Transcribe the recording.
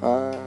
Bye.